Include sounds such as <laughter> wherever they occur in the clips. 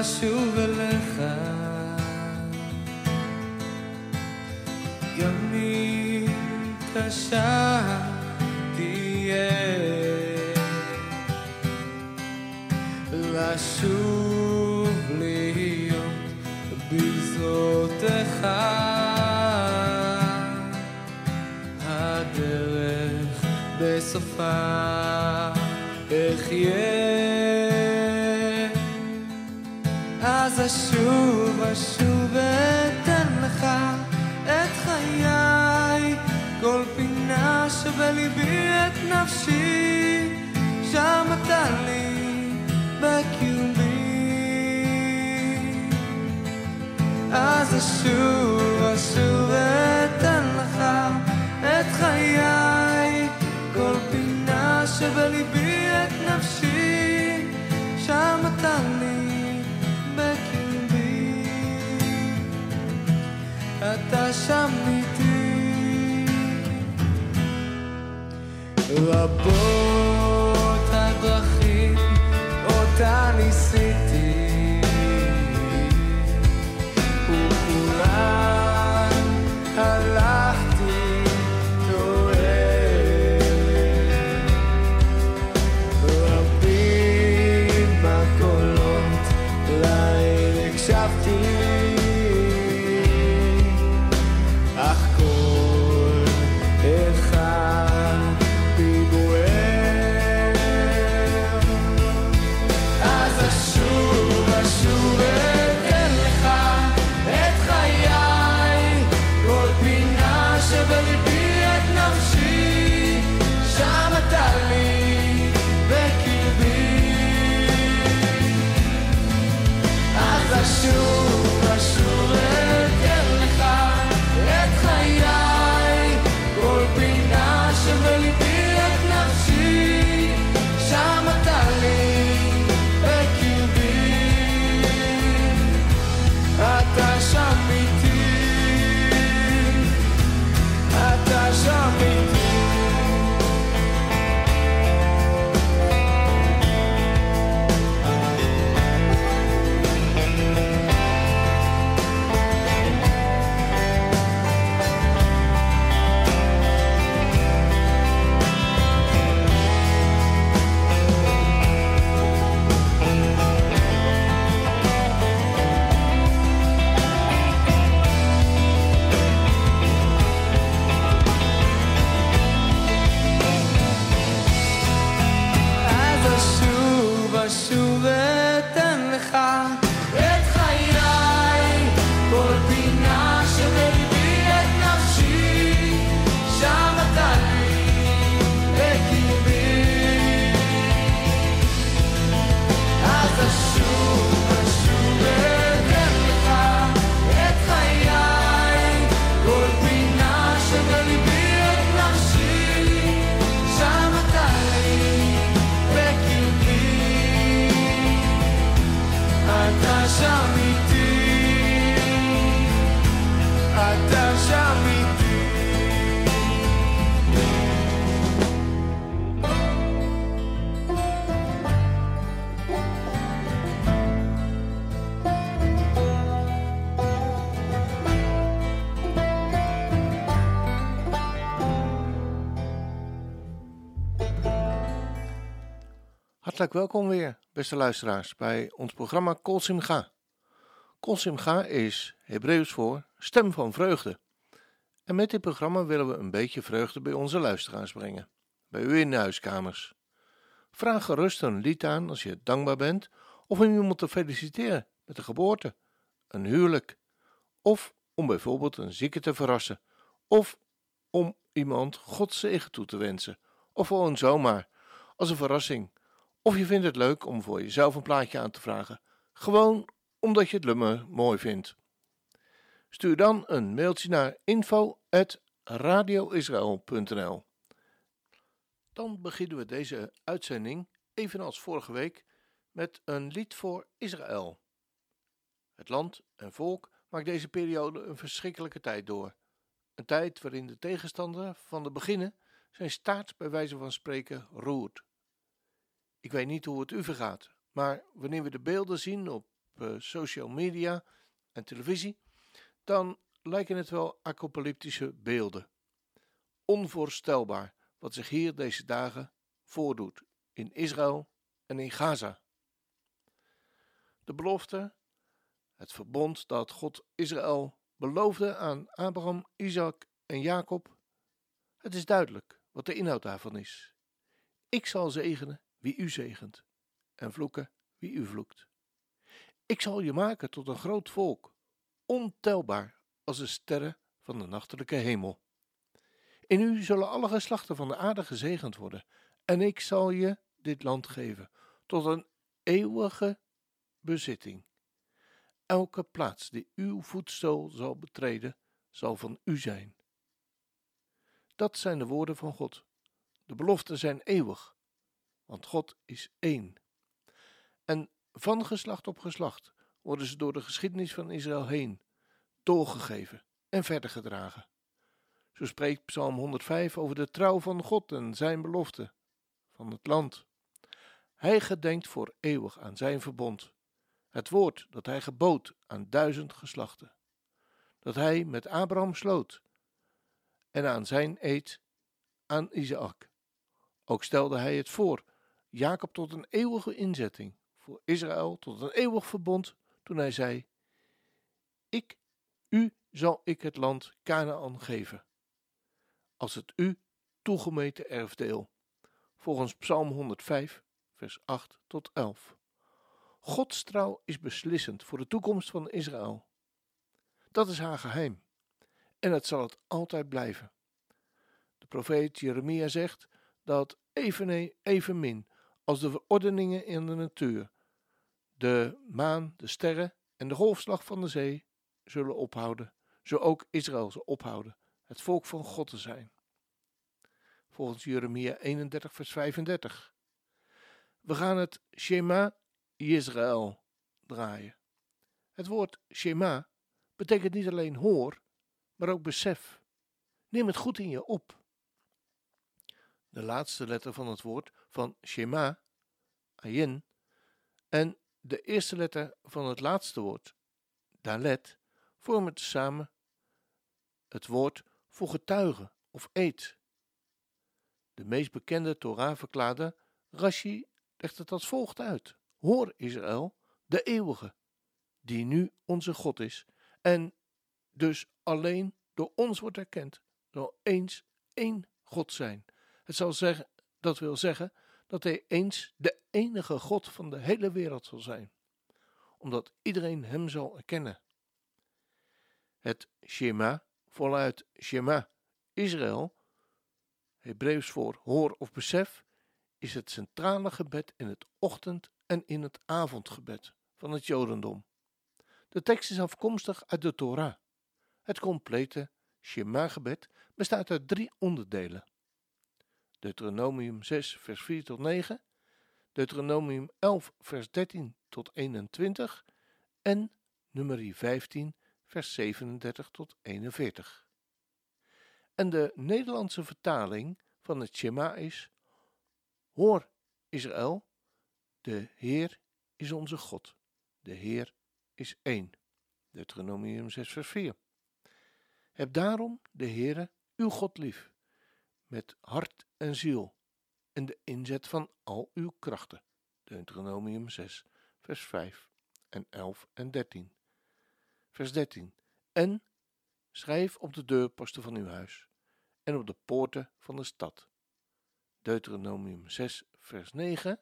אשוב אליך. ימים קשה welkom weer, beste luisteraars, bij ons programma Kol Simcha. Kol Simcha is Hebreeuws voor stem van vreugde. En met dit programma willen we een beetje vreugde bij onze luisteraars brengen, bij u in de huiskamers. Vraag gerust een lied aan als je dankbaar bent, of om iemand te feliciteren met een geboorte, een huwelijk, of om bijvoorbeeld een zieke te verrassen, of om iemand Gods zegen toe te wensen, of gewoon zomaar als een verrassing. Of je vindt het leuk om voor jezelf een plaatje aan te vragen, gewoon omdat je het nummer mooi vindt. Stuur dan een mailtje naar info@radioisrael.nl. Dan beginnen we deze uitzending, evenals vorige week, met een lied voor Israël. Het land en volk maakt deze periode een verschrikkelijke tijd door. Een tijd waarin de tegenstander van de beginnen zijn staart bij wijze van spreken roert. Ik weet niet hoe het u vergaat, Maar wanneer we de beelden zien op uh, social media en televisie, dan lijken het wel apocalyptische beelden. Onvoorstelbaar wat zich hier deze dagen voordoet in Israël en in Gaza. De belofte, het verbond dat God Israël beloofde aan Abraham, Isaac en Jacob, het is duidelijk wat de inhoud daarvan is. Ik zal zegenen wie u zegent en vloeken wie u vloekt. Ik zal je maken tot een groot volk, ontelbaar als de sterren van de nachtelijke hemel. In u zullen alle geslachten van de aarde gezegend worden, en ik zal je dit land geven tot een eeuwige bezitting. Elke plaats die uw voetstoel zal betreden, zal van u zijn. Dat zijn de woorden van God. De beloften zijn eeuwig, want God is één. En van geslacht op geslacht worden ze door de geschiedenis van Israël heen doorgegeven en verder gedragen. Zo spreekt Psalm 105 over de trouw van God en zijn belofte van het land. Hij gedenkt voor eeuwig aan zijn verbond, het woord dat hij gebood aan duizend geslachten, dat hij met Abraham sloot en aan zijn eed aan Isaac. Ook stelde hij het voor Jacob tot een eeuwige inzetting, voor Israël tot een eeuwig verbond, toen hij zei: Ik, u zal ik het land Canaan geven, als het u toegemeten erfdeel, volgens Psalm 105, vers 8 tot 11. Gods trouw is beslissend voor de toekomst van Israël. Dat is haar geheim. En het zal het altijd blijven. De profeet Jeremia zegt dat even, evenmin als de verordeningen in de natuur, de maan, de sterren en de golfslag van de zee zullen ophouden, zo ook Israël zal ophouden, het volk van God te zijn. Volgens Jeremia 31, vers 35. We gaan het Shema Israël draaien. Het woord Shema betekent niet alleen hoor, maar ook besef. Neem het goed in je op. De laatste letter van het woord van Shema, Ayin, en de eerste letter van het laatste woord, Dalet, vormen tezamen het woord voor getuige of eed. De meest bekende Torah-verklaarder, Rashi, legt het als volgt uit. Hoor Israël, de eeuwige, die nu onze God is en dus alleen door ons wordt erkend, zal eens één God zijn. Het zal zeggen, dat wil zeggen dat hij eens de enige God van de hele wereld zal zijn, omdat iedereen hem zal erkennen. Het Shema, voluit Shema, Israël, Hebreeuws voor hoor of besef, is het centrale gebed in het ochtend- en in het avondgebed van het Jodendom. De tekst is afkomstig uit de Torah. Het complete Shema-gebed bestaat uit drie onderdelen. Deuteronomium 6, vers 4 tot 9, Deuteronomium 11, vers 13 tot 21 en nummer 15, vers 37 tot 41. En de Nederlandse vertaling van het Shema is: Hoor Israël, de Heer is onze God. De Heer is één. Deuteronomium 6 vers 4. Heb daarom de Heere uw God lief, met hart en ziel, en de inzet van al uw krachten. Deuteronomium 6 vers 5 en 11 en 13. Vers 13. En schrijf op de deurposten van uw huis en op de poorten van de stad. Deuteronomium 6 vers 9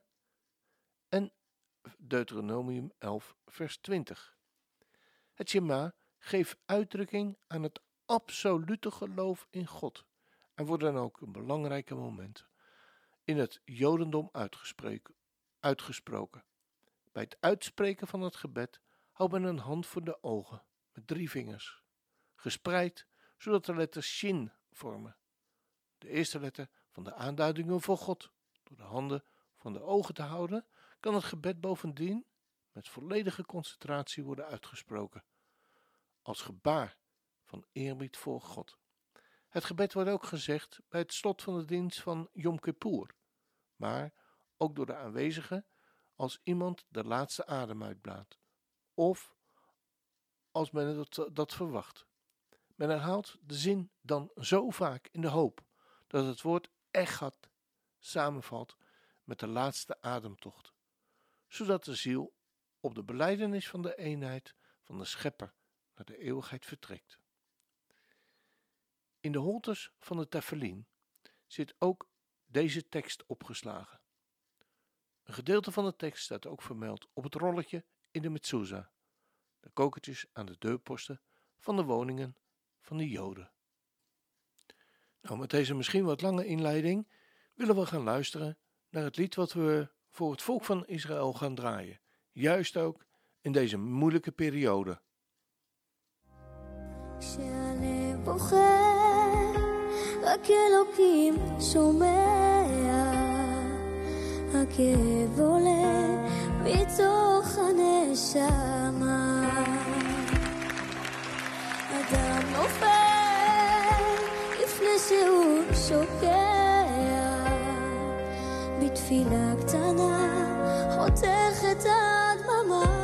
en Deuteronomium 11, vers 20. Het Shema geeft uitdrukking aan het absolute geloof in God en wordt dan ook een belangrijke moment in het Jodendom uitgesproken. Bij het uitspreken van het gebed houdt men een hand voor de ogen met drie vingers, gespreid zodat de letters Shin vormen. De eerste letter van de aanduidingen voor God, door de handen van de ogen te houden, kan het gebed bovendien met volledige concentratie worden uitgesproken, als gebaar van eerbied voor God. Het gebed wordt ook gezegd bij het slot van de dienst van Yom Kippur, maar ook door de aanwezigen als iemand de laatste adem uitblaast, of als men dat, dat verwacht. Men herhaalt de zin dan zo vaak in de hoop dat het woord echat samenvalt met de laatste ademtocht, zodat de ziel op de beleidenis van de eenheid van de schepper naar de eeuwigheid vertrekt. In de holtes van de Tefillin zit ook deze tekst opgeslagen. Een gedeelte van de tekst staat ook vermeld op het rolletje in de mezuzah, de kokertjes aan de deurposten van de woningen van de Joden. Nou, met deze misschien wat lange inleiding willen we gaan luisteren naar het lied wat we voor het volk van Israël gaan draaien, juist ook in deze moeilijke periode. רק אלוקים שומע. הכאב עולה מתוך הנשמה. אדם נופל לפני שהוא שוקע. בתפילה קטנה חותך את הדממה.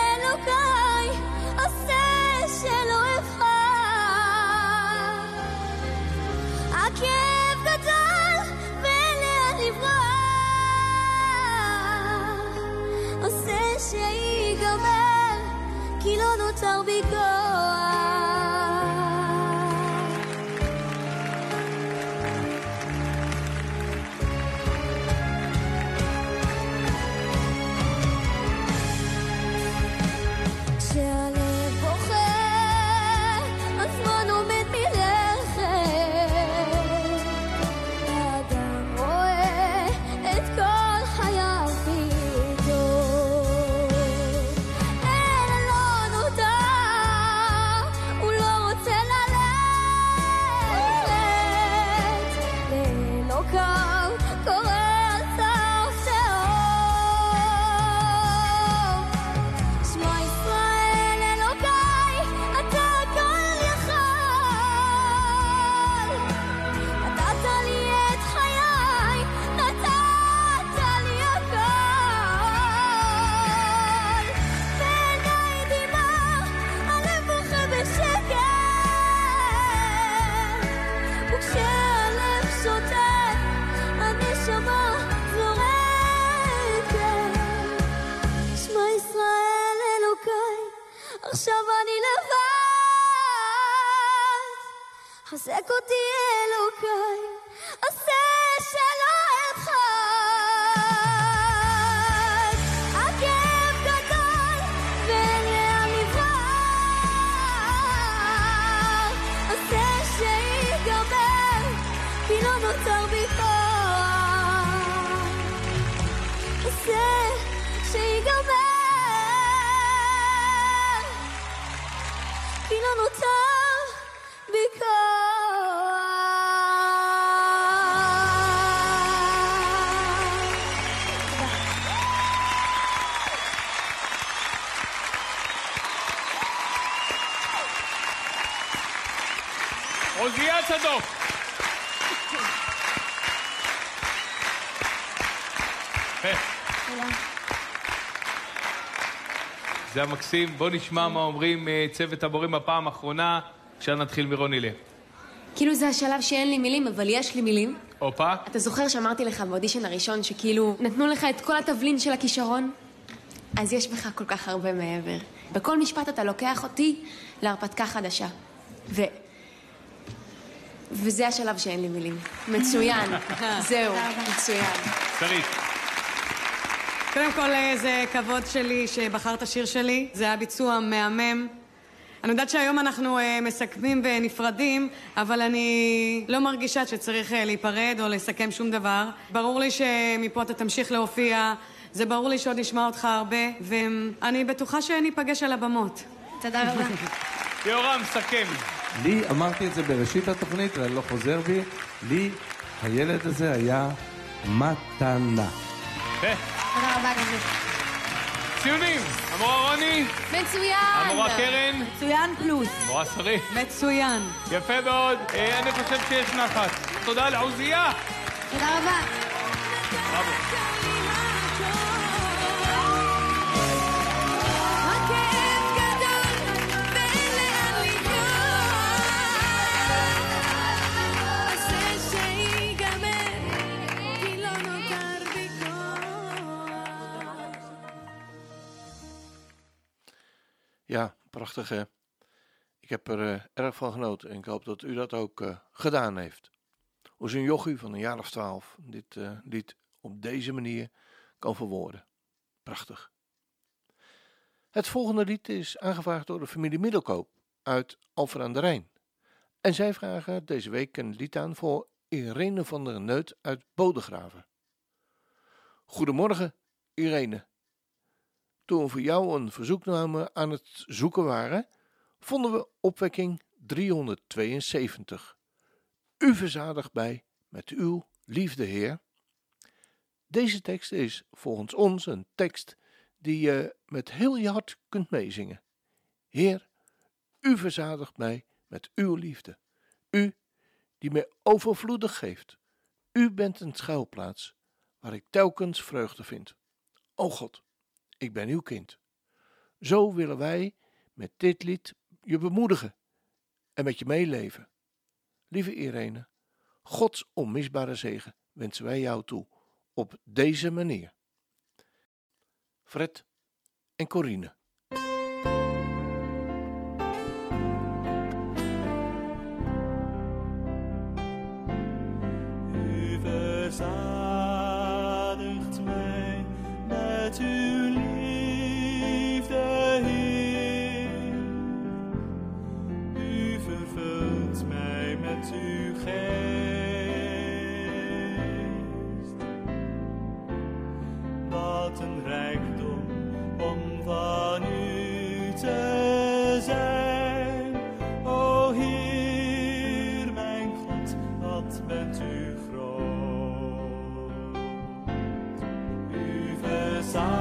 אלוקיי, עשה שלא אבחר. הכאב גדול ואין לאן לברוח. עושה שיגמר, כי לא נותר בי כוח. עוזיה צדוק. זה המקסים. בוא נשמע מה אומרים אה, צוות המורים בפעם האחרונה, עכשיו נתחיל מרוני לב. כאילו זה השלב שאין לי מילים, אבל יש לי מילים. הופה, אתה זוכר שאמרתי לך באודישן הראשון שכאילו נתנו לך את כל התבלין של הכישרון? אז יש בך כל כך הרבה מעבר. בכל משפט אתה לוקח אותי להרפתקה חדשה. ו... וזה השלב שאין לי מילים. מצוין. <laughs> זהו, מצוין. שרית. קודם כל, אה, זה כבוד שלי שבחרת שיר שלי. זה היה ביצוע מהמם. אני יודעת שהיום אנחנו אה, מסכמים ונפרדים, אבל אני לא מרגישה שצריך אה, להיפרד או לסכם שום דבר. ברור לי שמפה אתה תמשיך להופיע, זה ברור לי שעוד נשמע אותך הרבה, ואני בטוחה שניפגש על הבמות. תודה רבה. יורם, סכם. לי, אמרתי את זה בראשית התוכנית ואני לא חוזר בי, לי הילד הזה היה מתנה. תודה רבה, גבי. ציונים, המורה רוני, מצוין! המורה קרן, מצוין פלוס. המורה שרית. מצוין. יפה מאוד. אה, אני חושב שיש נחת. תודה לעוזייה. תודה רבה. Ja, prachtig hè. Ik heb er eh, erg van genoten en ik hoop dat u dat ook eh, gedaan heeft. Hoe zo'n jochie van een jaar of twaalf dit eh, lied op deze manier kan verwoorden. Prachtig. Het volgende lied is aangevraagd door de familie Middelkoop uit Alphen aan de Rijn. En zij vragen deze week een lied aan voor Irene van der Neut uit Bodegraven. Goedemorgen, Irene. Toen we voor jou een verzoekname aan het zoeken waren, vonden we opwekking 372. U verzadigt bij met uw liefde, Heer. Deze tekst is volgens ons een tekst die je met heel je hart kunt meezingen. Heer, u verzadigt mij met uw liefde. U die mij overvloedig geeft. U bent een schuilplaats waar ik telkens vreugde vind. O God, ik ben uw kind. Zo willen wij met dit lied je bemoedigen en met je meeleven. Lieve Irene, Gods onmisbare zegen wensen wij jou toe op deze manier. Fred en Corine. side.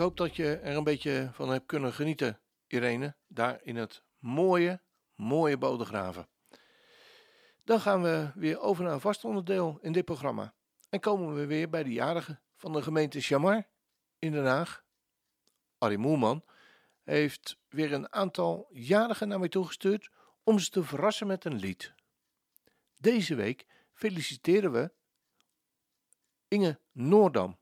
Hoop dat je er een beetje van hebt kunnen genieten, Irene, daar in het mooie, mooie Bodegraven. Dan gaan we weer over naar een vast onderdeel in dit programma. En komen we weer bij de jarigen van de gemeente Chamar in Den Haag. Arie Moelman heeft weer een aantal jarigen naar mij toegestuurd om ze te verrassen met een lied. Deze week feliciteren we Inge Noordam.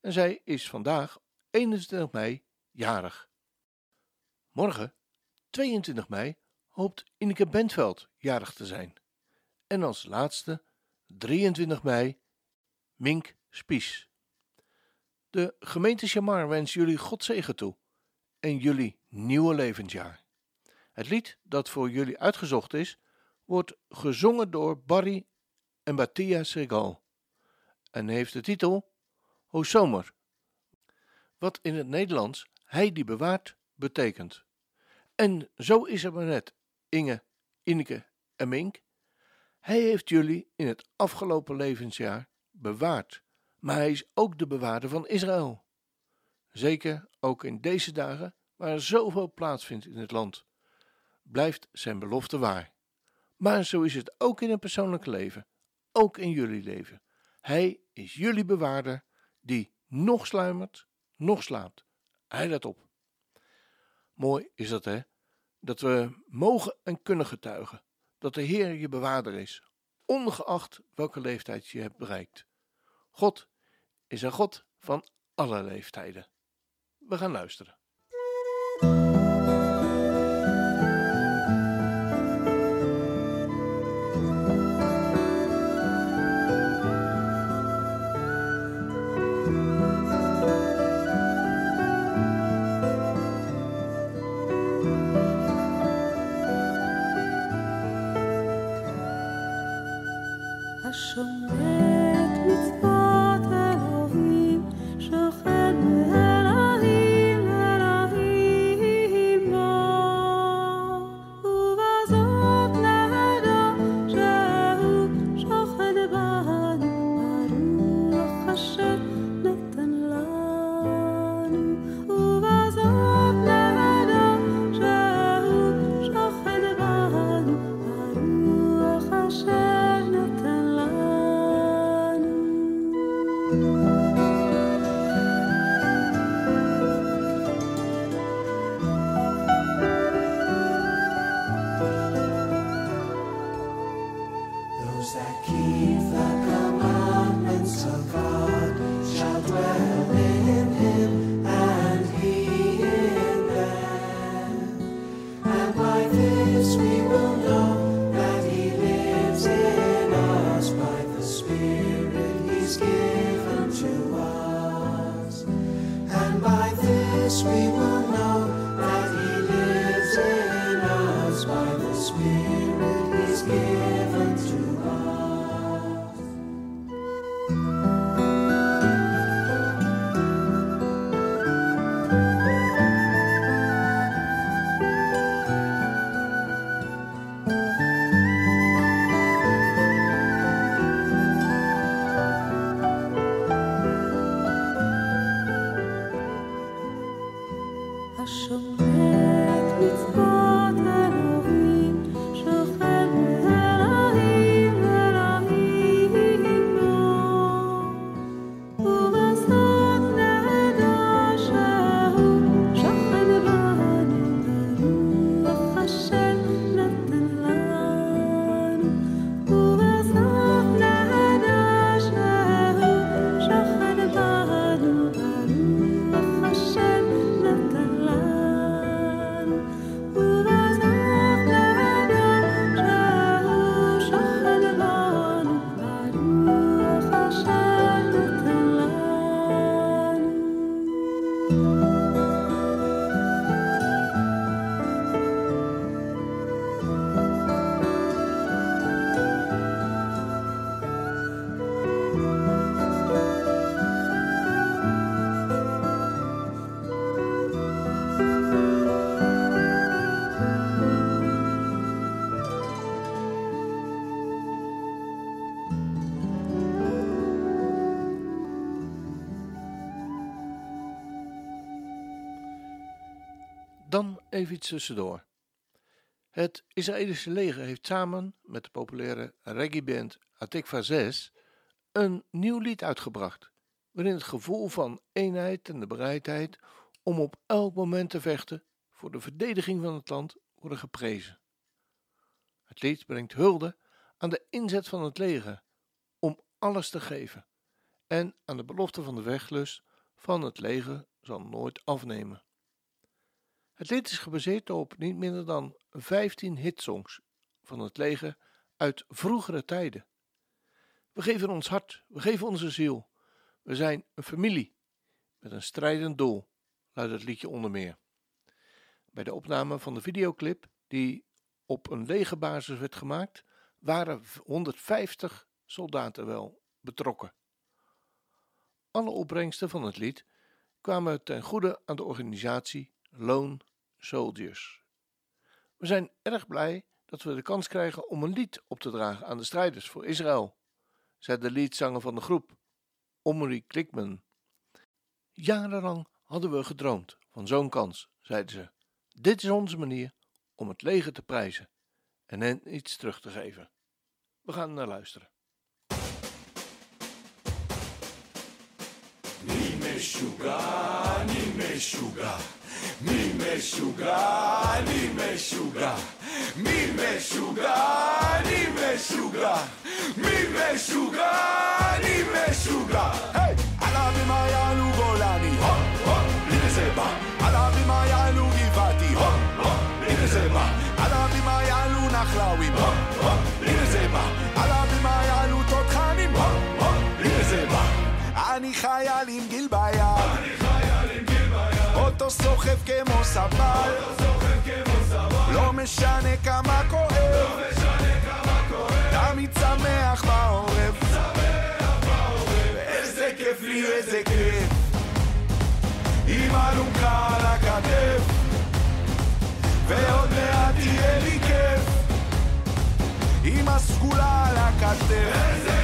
En zij is vandaag 21 mei jarig. Morgen, 22 mei, hoopt Ineke Bentveld jarig te zijn. En als laatste, 23 mei, Mink Spies. De gemeente Chamar wens jullie God zegen toe en jullie nieuwe levensjaar. Het lied dat voor jullie uitgezocht is, wordt gezongen door Barry en Batia Segal en heeft de titel O Zomer, wat in het Nederlands Hij die bewaart betekent. En zo is het maar net, Inge, Ineke en Mink. Hij heeft jullie in het afgelopen levensjaar bewaard, maar hij is ook de bewaarder van Israël. Zeker ook in deze dagen, waar er zoveel plaatsvindt in het land, blijft zijn belofte waar. Maar zo is het ook in het persoonlijke leven, ook in jullie leven. Hij is jullie bewaarder, die nog sluimert, nog slaapt. Hij let op. Mooi is dat, hè? Dat we mogen en kunnen getuigen dat de Heer je bewaarder is, ongeacht welke leeftijd je hebt bereikt. God is een God van alle leeftijden. We gaan luisteren. 那声。Even iets tussendoor. Het Israëlische leger heeft samen met de populaire reggae-band Atikva 6 een nieuw lied uitgebracht, waarin het gevoel van eenheid en de bereidheid om op elk moment te vechten voor de verdediging van het land worden geprezen. Het lied brengt hulde aan de inzet van het leger om alles te geven en aan de belofte van de weglust van het leger zal nooit afnemen. Het lied is gebaseerd op niet minder dan 15 hitsongs van het leger uit vroegere tijden. We geven ons hart, we geven onze ziel. We zijn een familie met een strijdend doel, luidt het liedje onder meer. Bij de opname van de videoclip, die op een legerbasis werd gemaakt, waren 150 soldaten wel betrokken. Alle opbrengsten van het lied kwamen ten goede aan de organisatie Lone Soldiers. We zijn erg blij dat we de kans krijgen om een lied op te dragen aan de strijders voor Israël, zei de liedzanger van de groep, Omri Klikman. Jarenlang hadden we gedroomd van zo'n kans, zeiden ze. Dit is onze manier om het leger te prijzen en hen iets terug te geven. We gaan naar luisteren. אני מי משוגע? אני משוגע. מי משוגע? אני משוגע. מי משוגע? אני משוגע. היי! על ההרים יעלו גולני, הופ הופ, הנה זה בא. על ההרים יעלו גבעתי, הופ הופ, הנה זה בא. על ההרים יעלו נחלאווי, הופ הופ, הנה זה בא. על ההרים יעלו תותחנים, הופ הופ, הנה זה בא. אני חייל עם גיל ביד. אותו סוחב כמו סבל, לא משנה כמה כואב, תמיד שמח בעורף, ואיזה כיף לי, איזה כיף, עם אלונקה על הכתף, ועוד מעט יהיה לי כיף, עם הסגולה על הכתף. איזה איזה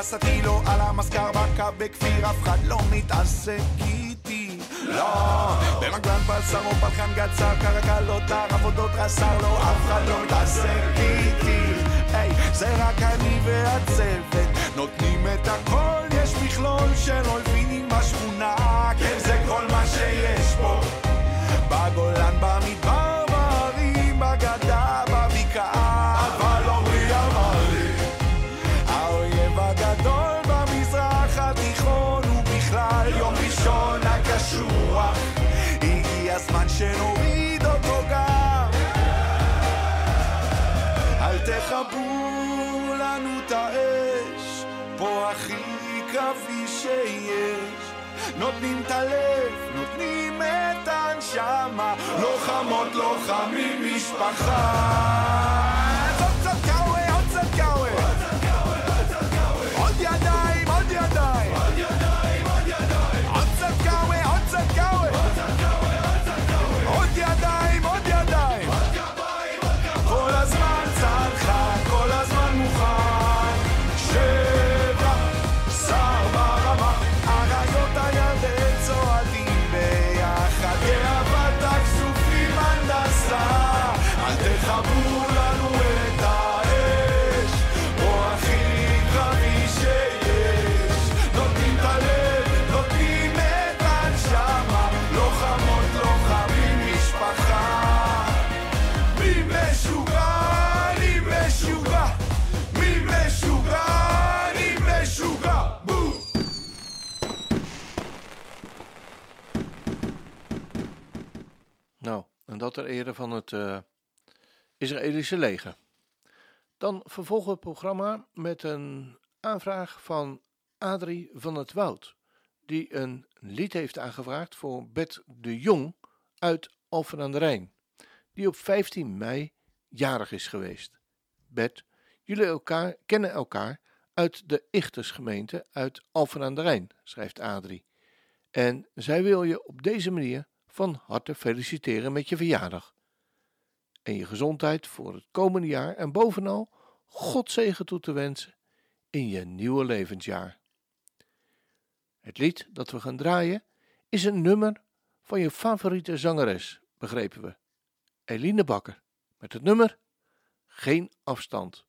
הנגמ"ש או על הסטילו, על המזכר בקה בכפיר, אף אחד לא מתעסק איתי. לא, במגלן פלסר או פלחן גצר, קרקלוטר, עבודות רס"ר, לא, אף אחד לא מתעסק איתי. היי, זה רק אני והצוות, נותנים את הכל, יש מכלול של אויבים בשכונה, כן, זה כל מה שיש פה. שיש. נותנים את הלב, נותנים את הנשמה לוחמות, לוחמים, משפחה dat ter ere van het eh, Israëlische leger. Dan vervolgen het programma met een aanvraag van Adrie van het Woud, die een lied heeft aangevraagd voor Bert de Jong uit Alphen aan de Rijn, die op 15 mei jarig is geweest. Bert, jullie elkaar, kennen elkaar uit de Ichtersgemeente uit Alphen aan de Rijn, schrijft Adrie. En zij wil je op deze manier van harte feliciteren met je verjaardag. En je gezondheid voor het komende jaar en bovenal God zegen toe te wensen in je nieuwe levensjaar. Het lied dat we gaan draaien is een nummer van je favoriete zangeres, begrepen we. Eline Bakker, met het nummer Geen afstand.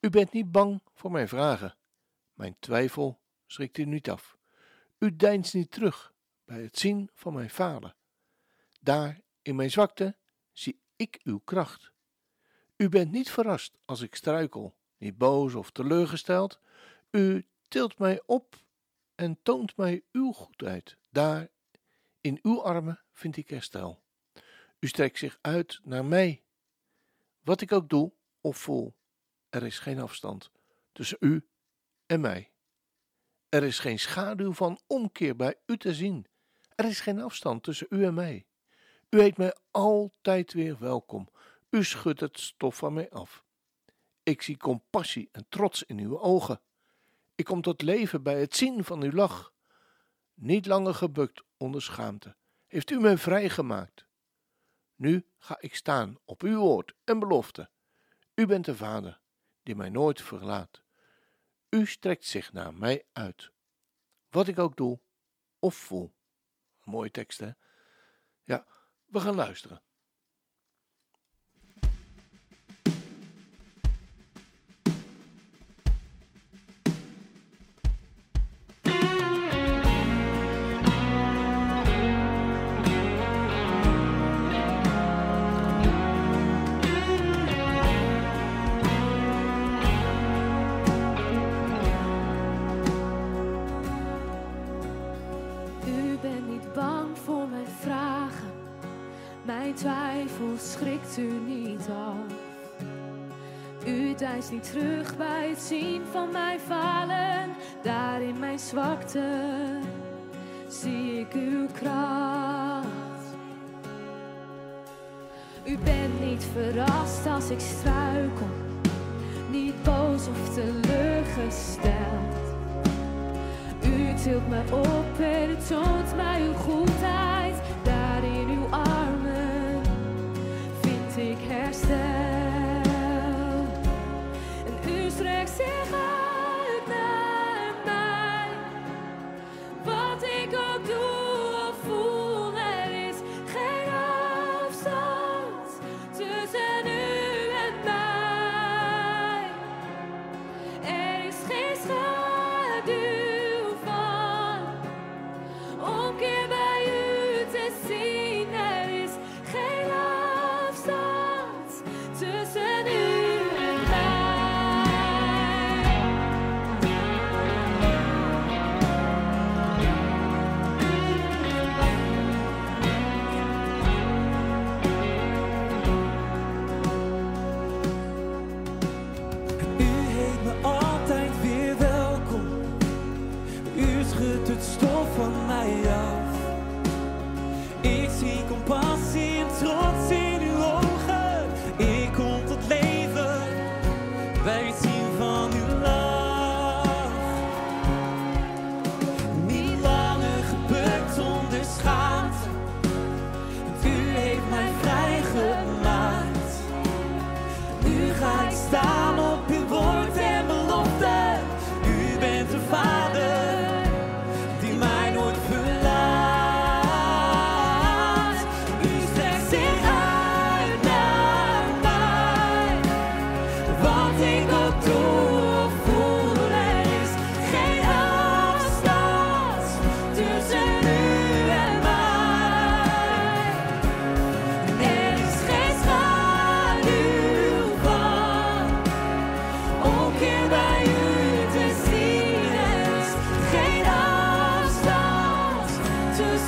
U bent niet bang voor mijn vragen. Mijn twijfel schrikt u niet af. U deinst niet terug bij het zien van mijn falen. Daar in mijn zwakte zie ik uw kracht. U bent niet verrast als ik struikel, niet boos of teleurgesteld. U tilt mij op en toont mij uw goedheid. Daar in uw armen vind ik herstel. U strekt zich uit naar mij. Wat ik ook doe of voel, er is geen afstand tussen u en mij. Er is geen schaduw van omkeer bij u te zien. Er is geen afstand tussen u en mij. U heet mij altijd weer welkom. U schudt het stof van mij af. Ik zie compassie en trots in uw ogen. Ik kom tot leven bij het zien van uw lach. Niet langer gebukt onder schaamte, heeft u mij vrijgemaakt. Nu ga ik staan op uw woord en belofte. U bent de Vader die mij nooit verlaat. U strekt zich naar mij uit. Wat ik ook doe of voel. Mooie tekst, hè? Ja, we gaan luisteren. Twijfel schrikt u niet af. U deinst niet terug bij het zien van mijn falen. Daar in mijn zwakte zie ik uw kracht. U bent niet verrast als ik struikel. Niet boos of teleurgesteld. U tilt me op en toont mij uw goedheid. Ik herstel. En u strekt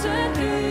tussen u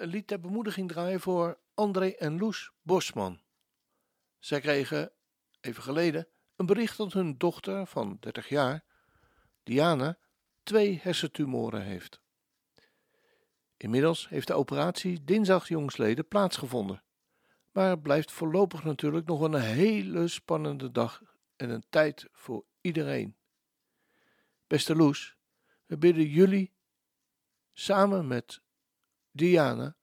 een lied ter bemoediging draaien voor André en Loes Bosman. Zij kregen, even geleden, een bericht dat hun dochter van 30 jaar, Diana, twee hersentumoren heeft. Inmiddels heeft de operatie dinsdag jongsleden plaatsgevonden. Maar het blijft voorlopig natuurlijk nog een hele spannende dag en een tijd voor iedereen. Beste Loes, we bidden jullie samen met Diana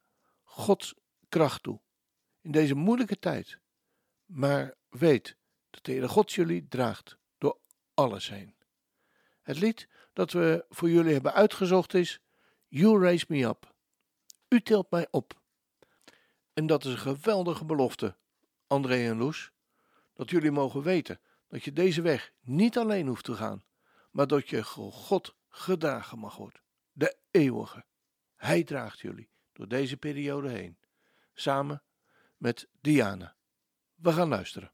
Gods kracht toe in deze moeilijke tijd. Maar weet dat de Heere God jullie draagt door alles heen. Het lied dat we voor jullie hebben uitgezocht is You Raise Me Up. U tilt mij op. En dat is een geweldige belofte, André en Loes, dat jullie mogen weten dat je deze weg niet alleen hoeft te gaan, maar dat je God gedragen mag worden. De eeuwige. Hij draagt jullie door deze periode heen. Samen met Diana. We gaan luisteren.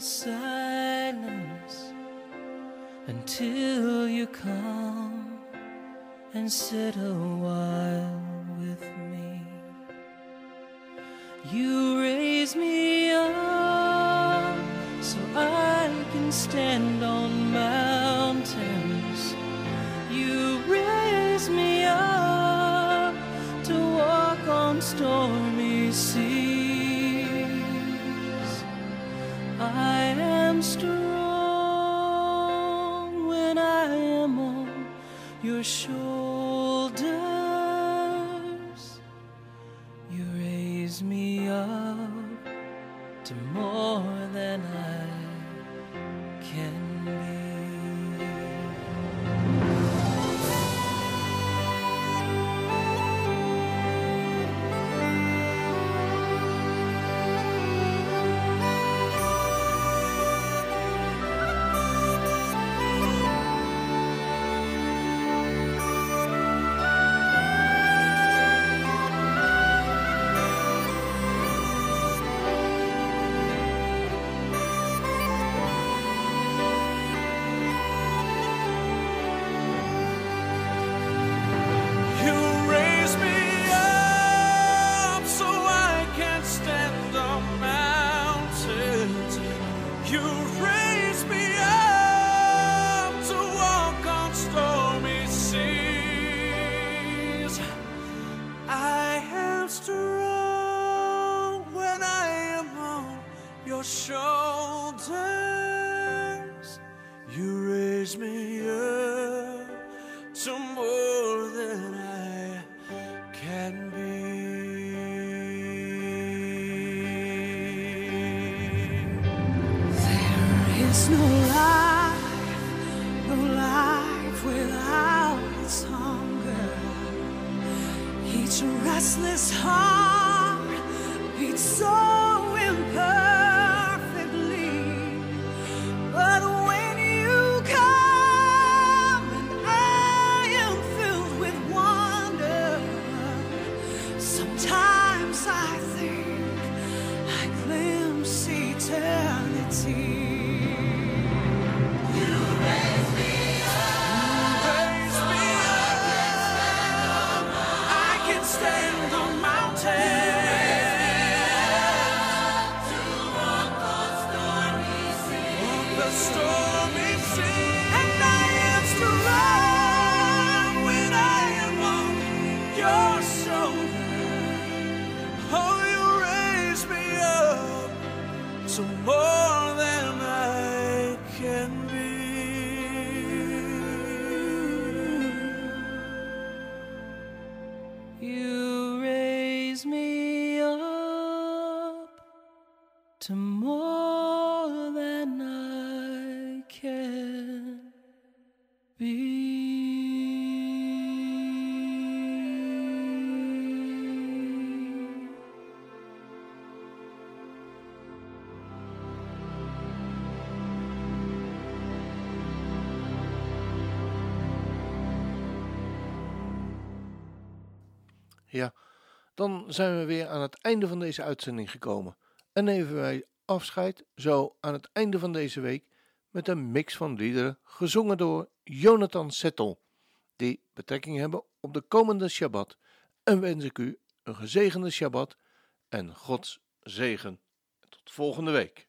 silence until you come and sit a while with me. You raise me up so I can stand on. sure. Ja, dan zijn we weer aan het einde van deze uitzending gekomen. En nemen wij afscheid zo aan het einde van deze week met een mix van liederen gezongen door Jonathan Settel, die betrekking hebben op de komende Shabbat. En wens ik u een gezegende Shabbat en Gods zegen. Tot volgende week.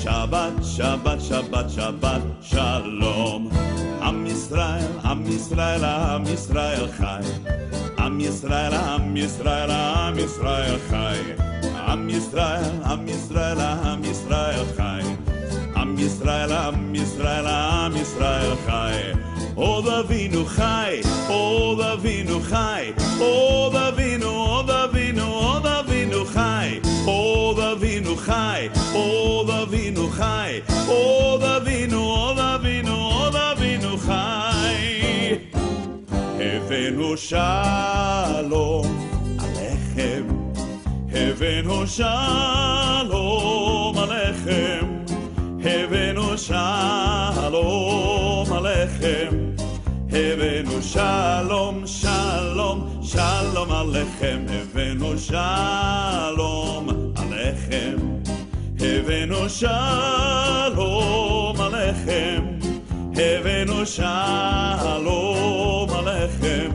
Shabbat, Shabbat, Shabbat, Shabbat, Shalom. Am Yisrael, Am Yisrael, Am Yisrael Chai. Am Yisrael, Am Yisrael, Am Yisrael Chai. Am Yisrael, Am Yisrael, Am Yisrael Chai. Am Yisrael, Am Yisrael, Am Yisrael Chai. O Davinu Chai, O Davinu Chai, O Davinu, O Davinu, O Davinu Chai. O Davinu Chai, O Davinu Chai, O Davinu, O Davinu, O Davinu Chai. הבאנו שלום עליכם, הבאנו שלום עליכם, הבאנו שלום עליכם, הבאנו שלום, שלום, שלום עליכם, הבאנו שלום עליכם, הבאנו שלום עליכם, הבאנו שלום עליכם,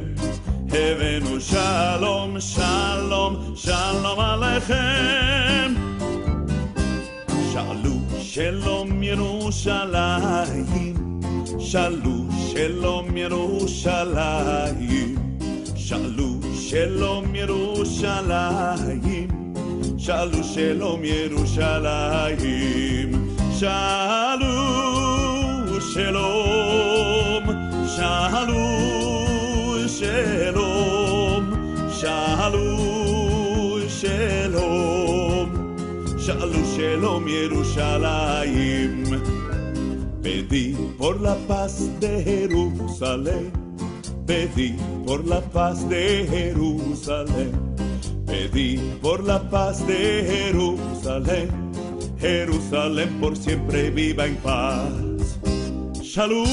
הבאנו שלום, שלום, שלום עליכם. שאלו שלום ירושלים, שאלו שלום ירושלים, שאלו שלום ירושלים, שאלו שלום ירושלים, שאלו שלום, שאלו שלום, שאלו שלום, שאלו שלום ירושלים. Pedí por la paz de Jerusalén, pedí por la paz de Jerusalén, Pedí por la paz de Jerusalén, Jerusalén por siempre viva en paz. Shalom,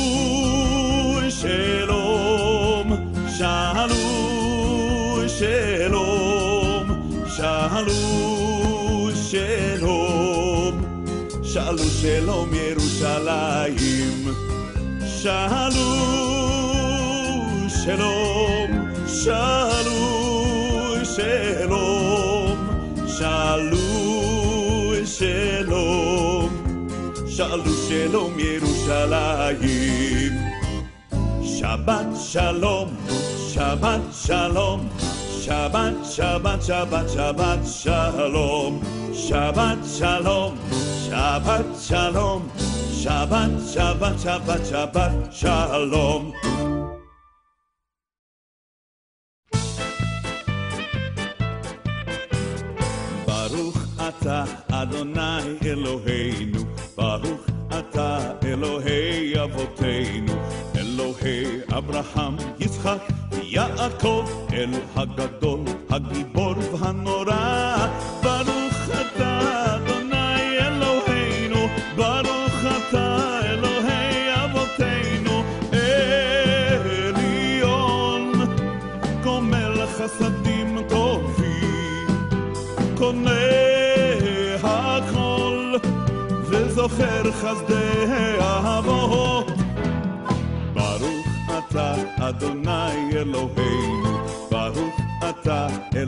shalom, shalom, shalom, shalom, shalom, shalom, shalom, Yerushalayim. Shalom, shalom, shalom, shalom, shalom, shalom. Shalom, shalom, Yerushalayim. Shabbat shalom, Shabbat shalom, Shabbat, Shabbat, Shabbat, Shabbat shalom, Shabbat shalom, Shabbat shalom, Shabbat, Shabbat, Shabbat, Shabbat shalom. אברהם, יצחק, יעקב, אל הגדול, הגיבור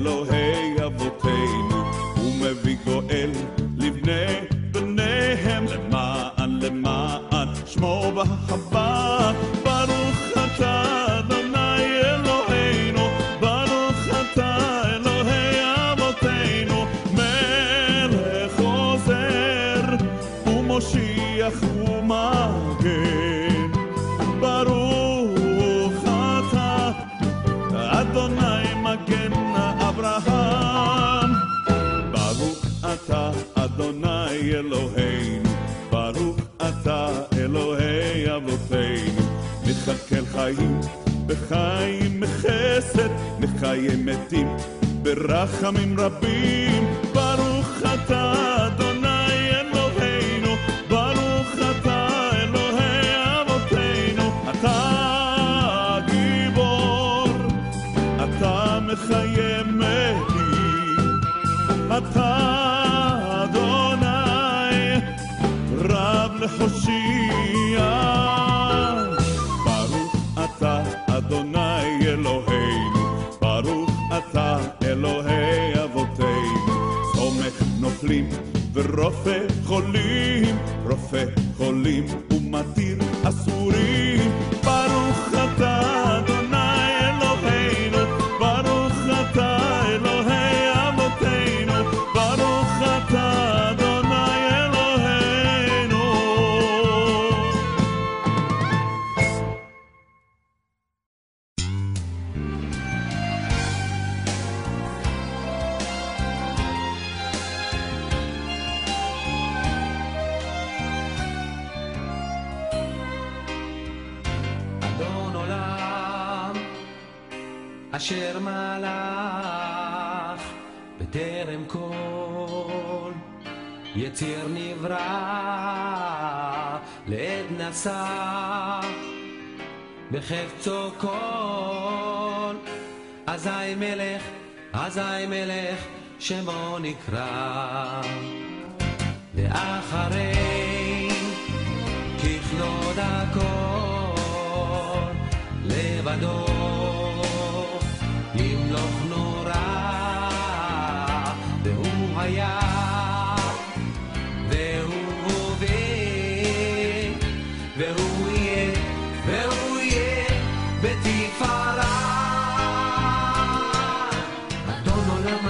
Elohim. בחיים, בחיים בחסד, נחיה מתים ברחמים רבים.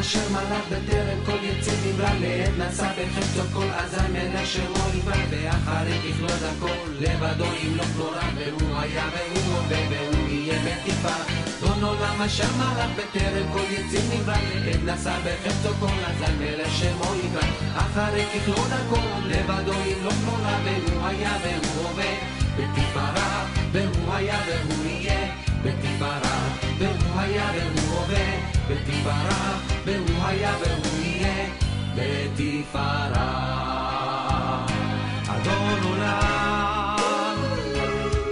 אשר מלך בטרם כל יציר נברא לעת נשא בחפצו כל אזי מלך שמו נברא ואחרי ככלות הכל לבדו ימלוך נורא והוא היה והוא הווה והוא יהיה בתפארה אדון עולם אשר מלך בטרם כל יציר נברא לעת נשא בחפצו כל אזי מלך שמו נברא. אחרי ככלות הכל לבדו ימלוך נורא והוא היה והוא הווה בתפארה והוא היה והוא יהיה בתפארה והוא היה והוא הווה. בתפארה והוא היה והוא יהיה. בתפארה אדון עולם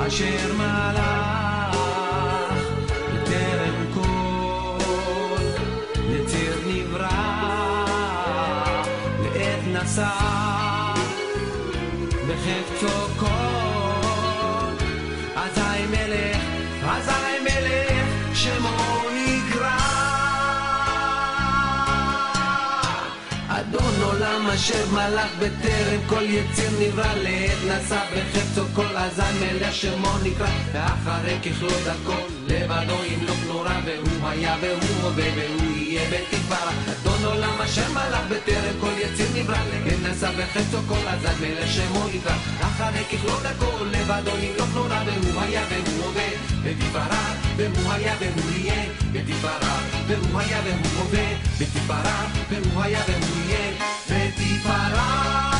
אשר מלך בטרם כל יציר נברא. לעת נשא בחפצו אשר מלך בטרם כל יציר נברא לעת נשא בחפצו כל אזי מלך שמו נקרא ואחרי ככלות הכל לבדו ימלוך נורא והוא היה והוא הווה והוא יהיה בתפארה אדון עולם אשר מלך בטרם כל יציר נברא? לעת נשא בחפצו כל אזי מלך שמו נקרא אחרי ככלות הכל לבדו ימלוך נורא והוא היה והוא הווה בתפארה והוא היה והוא יהיה בתפארה והוא היה והוא הווה בתפארה והוא היה והוא יהיה בתפארה